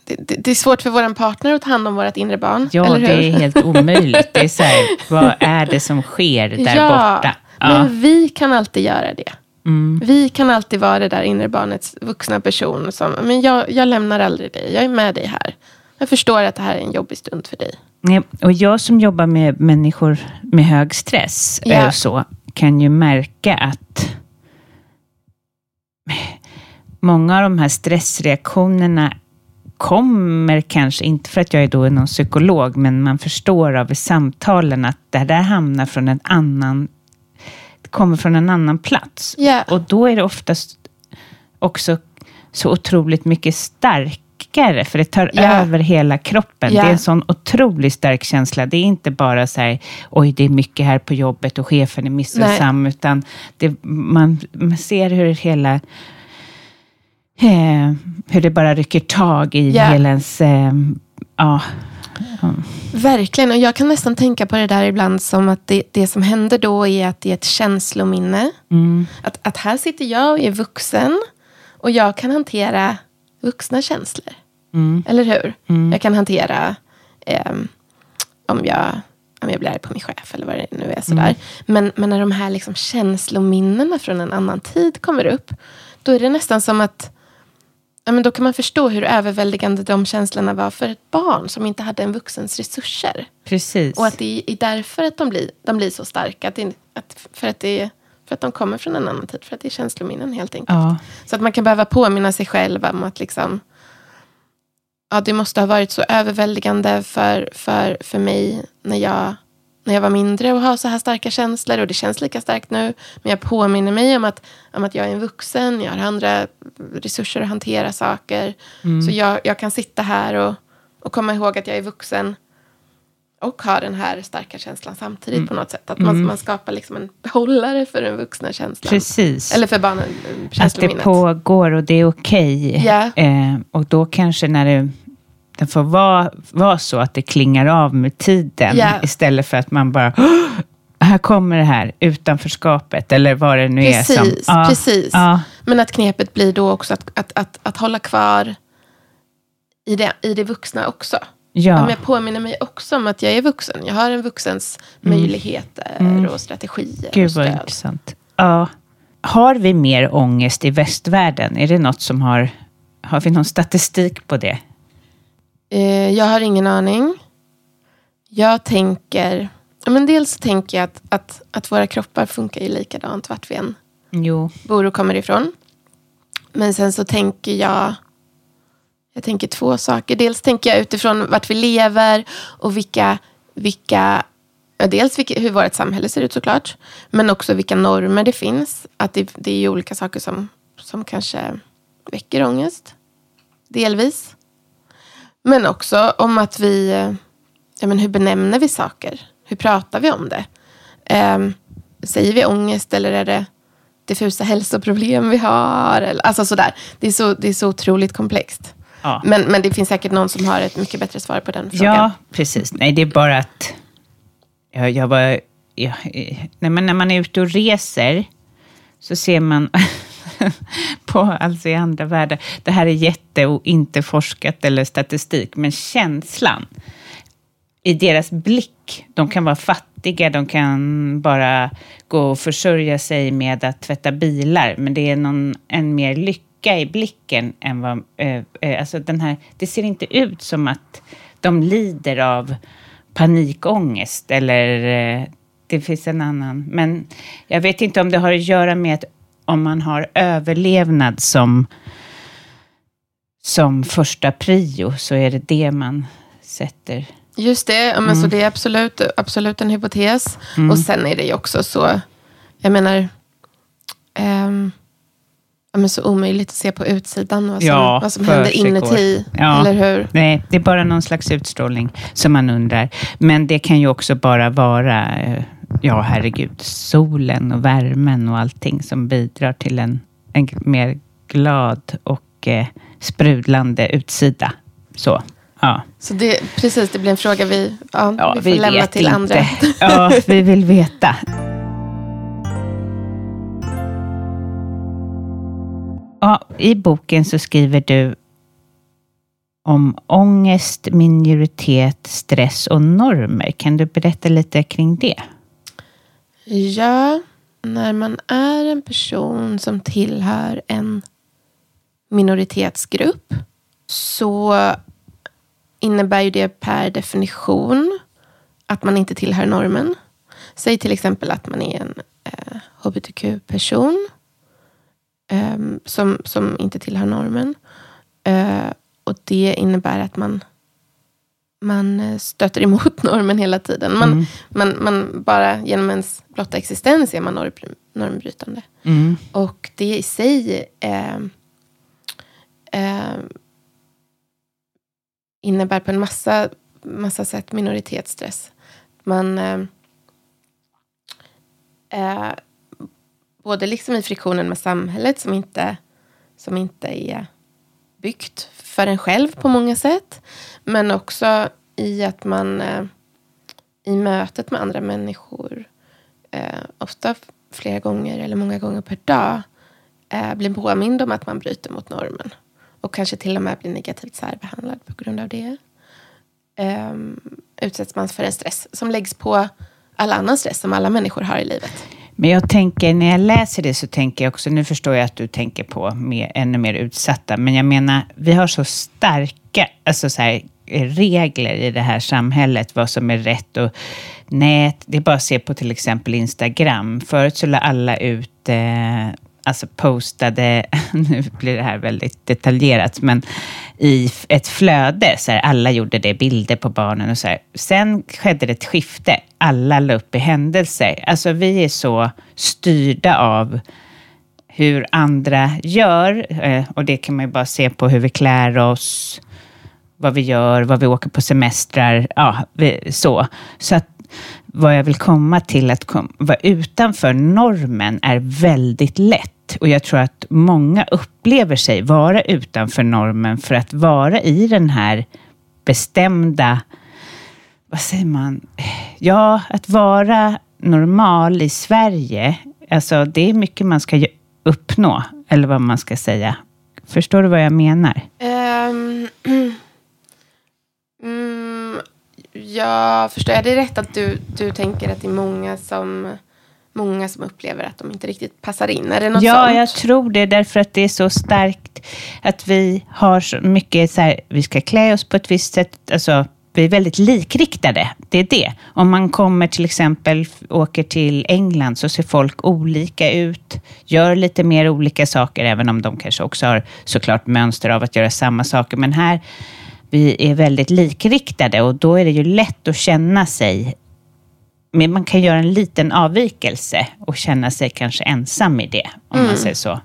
det, det, det är svårt för vår partner att ta hand om vårt inre barn. Ja, det är helt omöjligt. Det är så här, vad är det som sker där ja, borta? Ja. men vi kan alltid göra det. Mm. Vi kan alltid vara det där inre barnets vuxna person som, men jag, jag lämnar aldrig dig, jag är med dig här. Jag förstår att det här är en jobbig stund för dig. Och jag som jobbar med människor med hög stress Ja. eh, så, kan ju märka att många av de här stressreaktionerna kommer kanske, inte för att jag är då någon psykolog, men man förstår av samtalen att det där hamnar från en annan, kommer från en annan plats. Ja. Och då är det oftast också så otroligt mycket starkare, för det tar Ja. över hela kroppen. Ja. Det är en sån otroligt stark känsla. Det är inte bara så här, oj, det är mycket här på jobbet och chefen är missunnsam, utan det, man, man ser hur hela eh, hur det bara rycker tag i hela ens... Eh, ja, Verkligen, och jag kan nästan tänka på det där ibland som att det, det som händer då är att det är ett känslominne. mm, Att, att här sitter jag och är vuxen och jag kan hantera vuxna känslor. mm, Eller hur? Jag kan hantera ehm, om, jag, om jag blir arg på min chef eller vad det nu är. Sådär. Men, men när de här liksom känslominnena från en annan tid kommer upp, då är det nästan som att ja, men då kan man förstå hur överväldigande de känslorna var för ett barn som inte hade en vuxens resurser. precis. Och att det är därför att de blir, de blir så starka. Att det, att, för, att det, för att de kommer från en annan tid. För att det är känslominnen helt enkelt. ja, Så att man kan behöva påminna sig själv om att liksom, ja, det måste ha varit så överväldigande för, för, för mig när jag, när jag var mindre och ha så här starka känslor. Och det känns lika starkt nu. Men jag påminner mig om att, om att jag är en vuxen. Jag har andra resurser att hantera saker. Så jag, jag kan sitta här och, och komma ihåg att jag är vuxen. Och ha den här starka känslan samtidigt på något sätt. Att man, man skapar liksom en behållare för den vuxna känslan. precis. Eller för barnen, att det pågår och det är okej. Ja. Eh, och då kanske när det, det får vara, vara så att det klingar av med tiden Ja. istället för att man bara "Åh, här kommer det här utanförskapet eller vad det nu är som... Precis, Ja, precis. Ja, Men att knepet blir då också att, att, att, att hålla kvar i det, i det vuxna också. Ja. ja. men jag påminner mig också om att jag är vuxen. Jag har en vuxens möjligheter och strategier Gud och vad intressant. Ja. Har vi mer ångest i västvärlden? Är det något som har... Har vi någon statistik på det? Eh, jag har ingen aning. Jag tänker... Men dels tänker jag att, att, att våra kroppar funkar ju likadant vart vi än Jo. bor och kommer ifrån. Men sen så tänker jag... Jag tänker två saker. Dels tänker jag utifrån vart vi lever och vilka, vilka dels vilka, hur vårt samhälle ser ut såklart. Men också vilka normer det finns. Att det, det är olika saker som, som kanske väcker ångest. Delvis. Men också om att vi, ja, men hur benämner vi saker? Hur pratar vi om det? Um, säger vi ångest eller är det diffusa hälsoproblem vi har? Eller, alltså sådär. Det är så, det är så otroligt komplext. Ja. Men, men det finns säkert någon som har ett mycket bättre svar på den frågan. Ja, precis. Nej, det är bara att jag, jag var... Jag, nej, men när man är ute och reser så ser man på, alltså i andra världar, det här är jätte och inte forskat eller statistik, men känslan i deras blick, de kan vara fattiga, de kan bara gå och försörja sig med att tvätta bilar, men det är någon, en mer lycka i blicken än vad... Eh, eh alltså den här, det ser inte ut som att de lider av panikångest eller eh, det finns en annan. Men jag vet inte om det har att göra med att om man har överlevnad som, som första prio så är det det man sätter. Just det, men mm. så det är absolut, absolut en hypotes. Mm. Och sen är det ju också så, jag menar, um, ja, men så omöjligt att se på utsidan vad som, ja, vad som händer inuti. Ja. Eller hur? Nej, det är bara någon slags utstrålning som man undrar. Men det kan ju också bara vara, eh, ja herregud, solen och värmen och allting som bidrar till en, en mer glad och eh, sprudlande utsida. Så. Ja. Så det, precis, det blir en fråga vi, ja, ja vi får vi lämna till inte. andra. Ja, vi vill veta. Ja, I boken så skriver du om ångest, minoritet, stress och normer. Kan du berätta lite kring det? Ja, när man är en person som tillhör en minoritetsgrupp så innebär ju det per definition att man inte tillhör normen. Säg till exempel att man är en eh, hbtq-person eh, som, som inte tillhör normen. Eh, och det innebär att man, man eh, stöter emot normen hela tiden. Man, mm. man, man bara genom ens blotta existens är man norm, normbrytande. Mm. Och det i sig eh, eh, innebär på en massa, massa sätt minoritetsstress. Man eh, eh, både liksom i friktionen med samhället som inte, som inte är byggt för en själv på många sätt. Men också i att man eh, i mötet med andra människor eh, ofta flera gånger eller många gånger per dag eh, blir påmind om att man bryter mot normen. Och kanske till och med blir negativt särbehandlad på grund av det. Um, utsätts man för en stress som läggs på all annan stress som alla människor har i livet. Men jag tänker, när jag läser det så tänker jag också, nu förstår jag att du tänker på mer, ännu mer utsatta, men jag menar, vi har så starka alltså så här, regler i det här samhället, vad som är rätt och nät. Det är bara att se på till exempel Instagram. Förut så la alla ut eh, alltså postade, nu blir det här väldigt detaljerat, men i ett flöde, så här, alla gjorde det, bilder på barnen och så här. Sen skedde det ett skifte, alla la upp i händelser. Alltså vi är så styrda av hur andra gör, eh, och det kan man ju bara se på hur vi klär oss, vad vi gör, vad vi åker på semestrar, ja, så. Så att vad jag vill komma till, att kom, vara utanför normen är väldigt lätt. Och jag tror att många upplever sig vara utanför normen för att vara i den här bestämda, vad säger man, ja, att vara normal i Sverige, alltså det är mycket man ska uppnå, eller vad man ska säga. Förstår du vad jag menar? Um, Jag förstår jag det rätt att du, du tänker att det är många som, många som upplever att de inte riktigt passar in? Är det något ja, sånt? jag tror det. Därför att det är så starkt att vi har så mycket så här, vi ska klä oss på ett visst sätt. Alltså, vi är väldigt likriktade. Det är det. Om man kommer till exempel, åker till England så ser folk olika ut, gör lite mer olika saker, även om de kanske också har såklart mönster av att göra samma saker. Men här vi är väldigt likriktade och då är det ju lätt att känna sig men man kan göra en liten avvikelse och känna sig kanske ensam i det, om Mm. man säger så.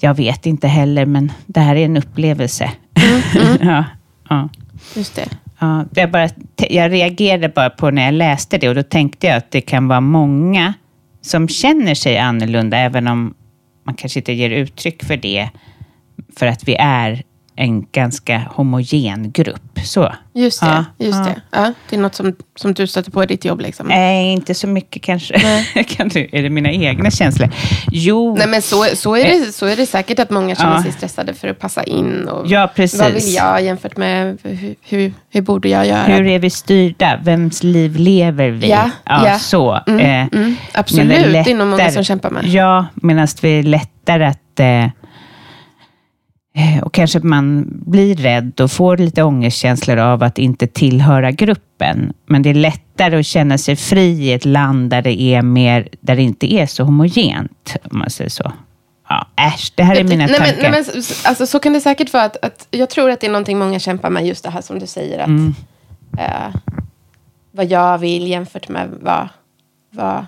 Jag vet inte heller, men det här är en upplevelse. ja, ja. Just det. Ja, jag, bara, jag reagerade bara på när jag läste det och då tänkte jag att det kan vara många som känner sig annorlunda, även om man kanske inte ger uttryck för det, för att vi är en ganska homogen grupp. Så. Just det. Ja, just ja. det. Ja, det är något som, som du stöter på i ditt jobb. Liksom. Nej, inte så mycket kanske. kan du, är det mina egna känslor? Jo, Nej, men så, så, är det, så är det säkert att många känner Ja. sig stressade för att passa in. Och Ja, precis. Vad vill jag jämfört med hur, hur, hur borde jag göra? hur är vi styrda? Vems liv lever vi? Ja, ja. så. Mm, Eh, mm, absolut, det är nog många som kämpar med. Ja, medan det är lättare att... Eh, och kanske man blir rädd och får lite ångestkänslor av att inte tillhöra gruppen. Men det är lättare att känna sig fri i ett land där det, är mer, där det inte är så homogent, om man säger så. Ja, äsch, det här är mina nej, tankar. Men, nej, men, alltså, så kan det säkert vara. Att, att, jag tror att det är någonting många kämpar med, just det här som du säger. Att, Mm. eh, vad jag vill jämfört med vad, vad,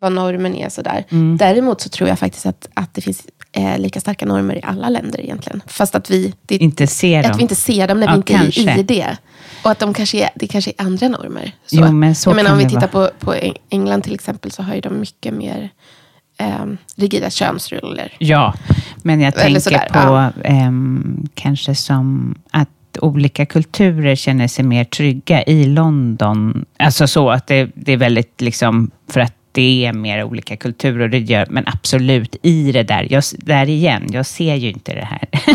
vad normen är. Sådär. Mm. Däremot så tror jag faktiskt att, att det finns eh, lika starka normer i alla länder egentligen. Fast att vi, det, inte ser dem. att vi inte ser dem när vi Ja, inte är kanske. i det. Och att de kanske är, det kanske är andra normer. Så. Jo, men så jag menar, om vi tittar på, på Eng- England till exempel så har ju de mycket mer eh, rigida könsroller. Ja, men jag tänker sådär, på ja. ehm, kanske som att olika kulturer känner sig mer trygga i London. Alltså så att det, det är väldigt liksom, för att det är mer olika kulturer och det gör, men absolut i det där, jag, där igen, jag ser ju inte det här.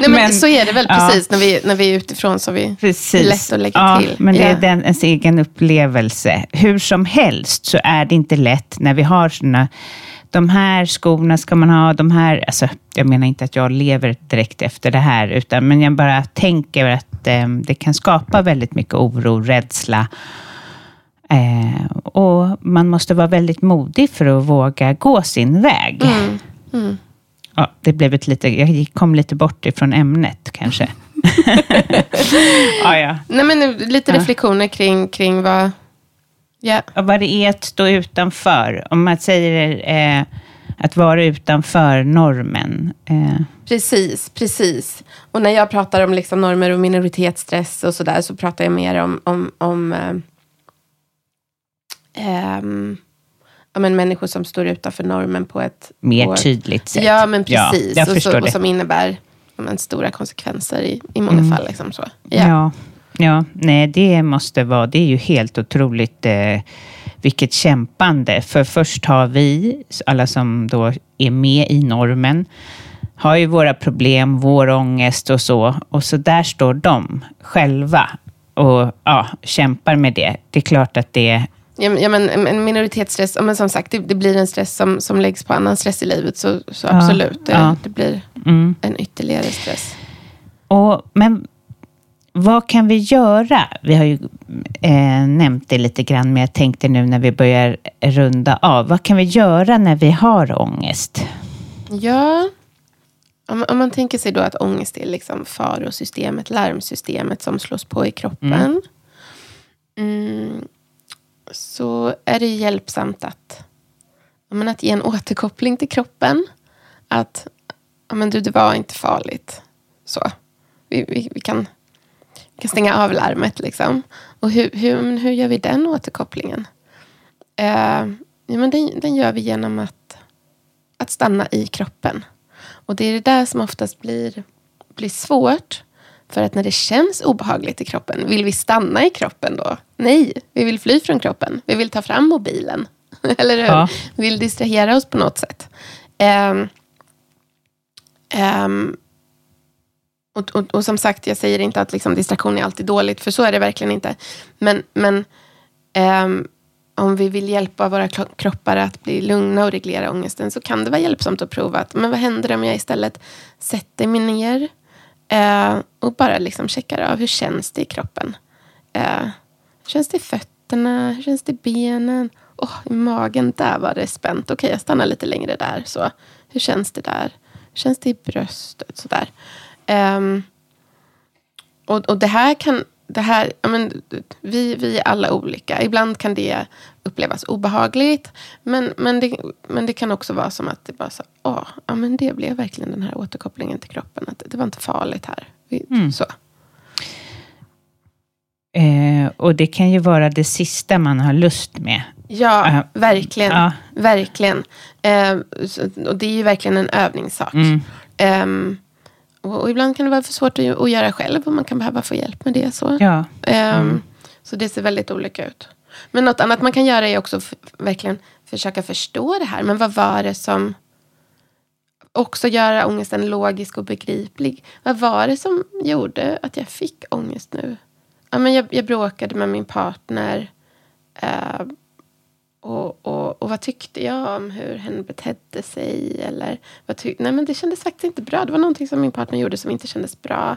Nej, men, så är det väl ja. precis när, vi, när vi är utifrån. Så vi, Precis. Är lätt att lägga ja, till. Men det Ja. är den, ens egen upplevelse. Hur som helst så är det inte lätt när vi har såna de här skorna ska man ha, de här... Alltså, jag menar inte att jag lever direkt efter det här, utan, men jag bara tänker att eh, det kan skapa väldigt mycket oro, rädsla. Eh, och man måste vara väldigt modig för att våga gå sin väg. Mm. Ja, det blev ett lite, jag kom lite bort ifrån ämnet kanske. ja, ja. Nej, men lite reflektioner kring, kring vad... Ja, vad det är att stå utanför. Om man säger eh, att vara utanför normen. Eh, precis, precis. Och när jag pratar om liksom normer och minoritetsstress och sådär så pratar jag mer om, om, om ehm, ja, men människor som står utanför normen på ett... mer på, tydligt sätt. Ja, men precis. jag och, så, och som innebär ja, men, stora konsekvenser i, i många Mm. fall. Liksom så. Ja. ja, nej det måste vara, det är ju helt otroligt eh, vilket kämpande. För först har vi, alla som då är med i normen, har ju våra problem, vår ångest och så. Och så där står de själva och ja, kämpar med det. Det är klart att det Ja, ja, men en minoritetsstress, men som sagt, det, det blir en stress som, som läggs på annan stress i livet. Så, så Ja, absolut, det, ja. det blir Mm. en ytterligare stress. Och, men vad kan vi göra? Vi har ju eh, nämnt det lite grann, men jag tänkte nu när vi börjar runda av. Vad kan vi göra när vi har ångest? Ja, om, om man tänker sig då att ångest är liksom farosystemet, larmsystemet som slås på i kroppen. Mm, så är det hjälpsamt att, men att ge en återkoppling till kroppen. Att men du, det var inte farligt. Så. Vi, vi, vi, kan, vi kan stänga av larmet. Liksom. Och hur, hur, men hur gör vi den återkopplingen? Eh, ja, men den, den gör vi genom att, att stanna i kroppen. Och det är det där som oftast blir, blir svårt. För att när det känns obehagligt i kroppen, vill vi stanna i kroppen då? Nej, vi vill fly från kroppen. Vi vill ta fram mobilen. Eller hur? Ja. Vi vill distrahera oss på något sätt. Ehm, ehm, och, och, och som sagt, jag säger inte att liksom distraktion är alltid dåligt, för så är det verkligen inte. Men, men ehm, om vi vill hjälpa våra kroppar att bli lugna och reglera ångesten så kan det vara hjälpsamt att prova att, men vad händer om jag istället sätter mig ner eh, och bara liksom checkar av hur känns det i kroppen. Eh, hur känns det i fötterna? Hur känns det i benen? Åh, i magen, där var det spänt. Okej, jag stannar lite längre där. Så. Hur känns det där? Hur känns det i bröstet? Sådär. Eh, och, och det här kan det här, men, vi, vi är alla olika. Ibland kan det upplevas obehagligt. Men, men, det, men det kan också vara som att det bara så, åh, ja, men det blev verkligen den här återkopplingen till kroppen. Att det var inte farligt här. Mm. Så. Eh, och det kan ju vara det sista man har lust med. Ja, uh, verkligen. Uh. Verkligen. Eh, och det är ju verkligen en övningssak. Mm. Um, och, ibland kan det vara för svårt att, att göra själv och man kan behöva få hjälp med det. Så, ja. mm. um, så det ser väldigt olika ut. Men något annat man kan göra är också verkligen försöka förstå det här. Men vad var det som... Också göra ångesten logisk och begriplig. Vad var det som gjorde att jag fick ångest nu? Ja, men jag, jag bråkade med min partner. Uh, och, och, och, vad tyckte jag om hur hen betedde sig? Eller vad tyck, nej, men det kändes faktiskt inte bra. Det var någonting som min partner gjorde som inte kändes bra.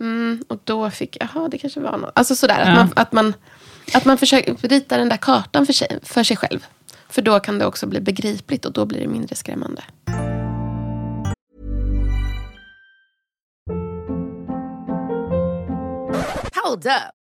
Mm, och då fick jag, jaha, det kanske var något. Alltså sådär, ja. att, man, att, man, att man försöker rita den där kartan för sig, för sig själv. För då kan det också bli begripligt och då blir det mindre skrämmande. Hold up.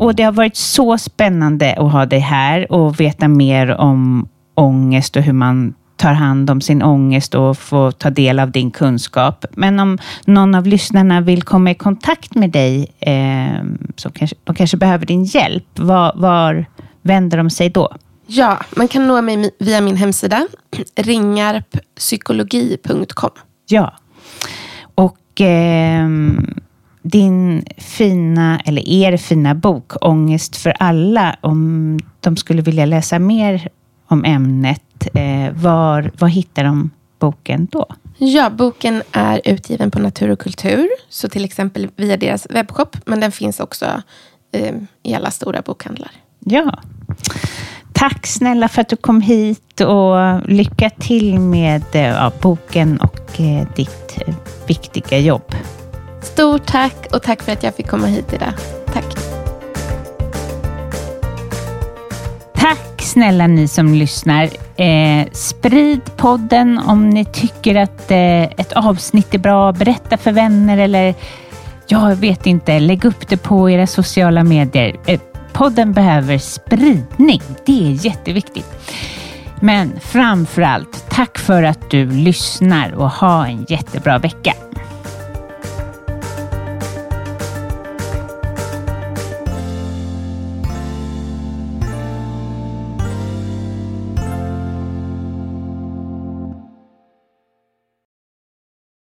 Och det har varit så spännande att ha dig här och veta mer om ångest och hur man tar hand om sin ångest och få ta del av din kunskap. Men om någon av lyssnarna vill komma i kontakt med dig, eh, så kanske, de kanske behöver din hjälp, var, var vänder de sig då? Ja, man kan nå mig via min hemsida, ringarppsykologi.com. Ja, och eh, din fina, eller er fina bok Ångest för alla, om de skulle vilja läsa mer om ämnet, eh, var, var hittar de boken då? Ja, boken är utgiven på Natur och kultur, så till exempel via deras webbshop, men den finns också eh, i alla stora bokhandlar. Ja. Tack snälla för att du kom hit och lycka till med eh, ja, boken och eh, ditt eh, viktiga jobb. Stort tack och tack för att jag fick komma hit idag. Tack. Tack snälla ni som lyssnar. Eh, sprid podden om ni tycker att eh, ett avsnitt är bra. Berätta för vänner eller jag vet inte, lägg upp det på era sociala medier. Eh, podden behöver spridning. Det är jätteviktigt. Men framför allt, tack för att du lyssnar och ha en jättebra vecka.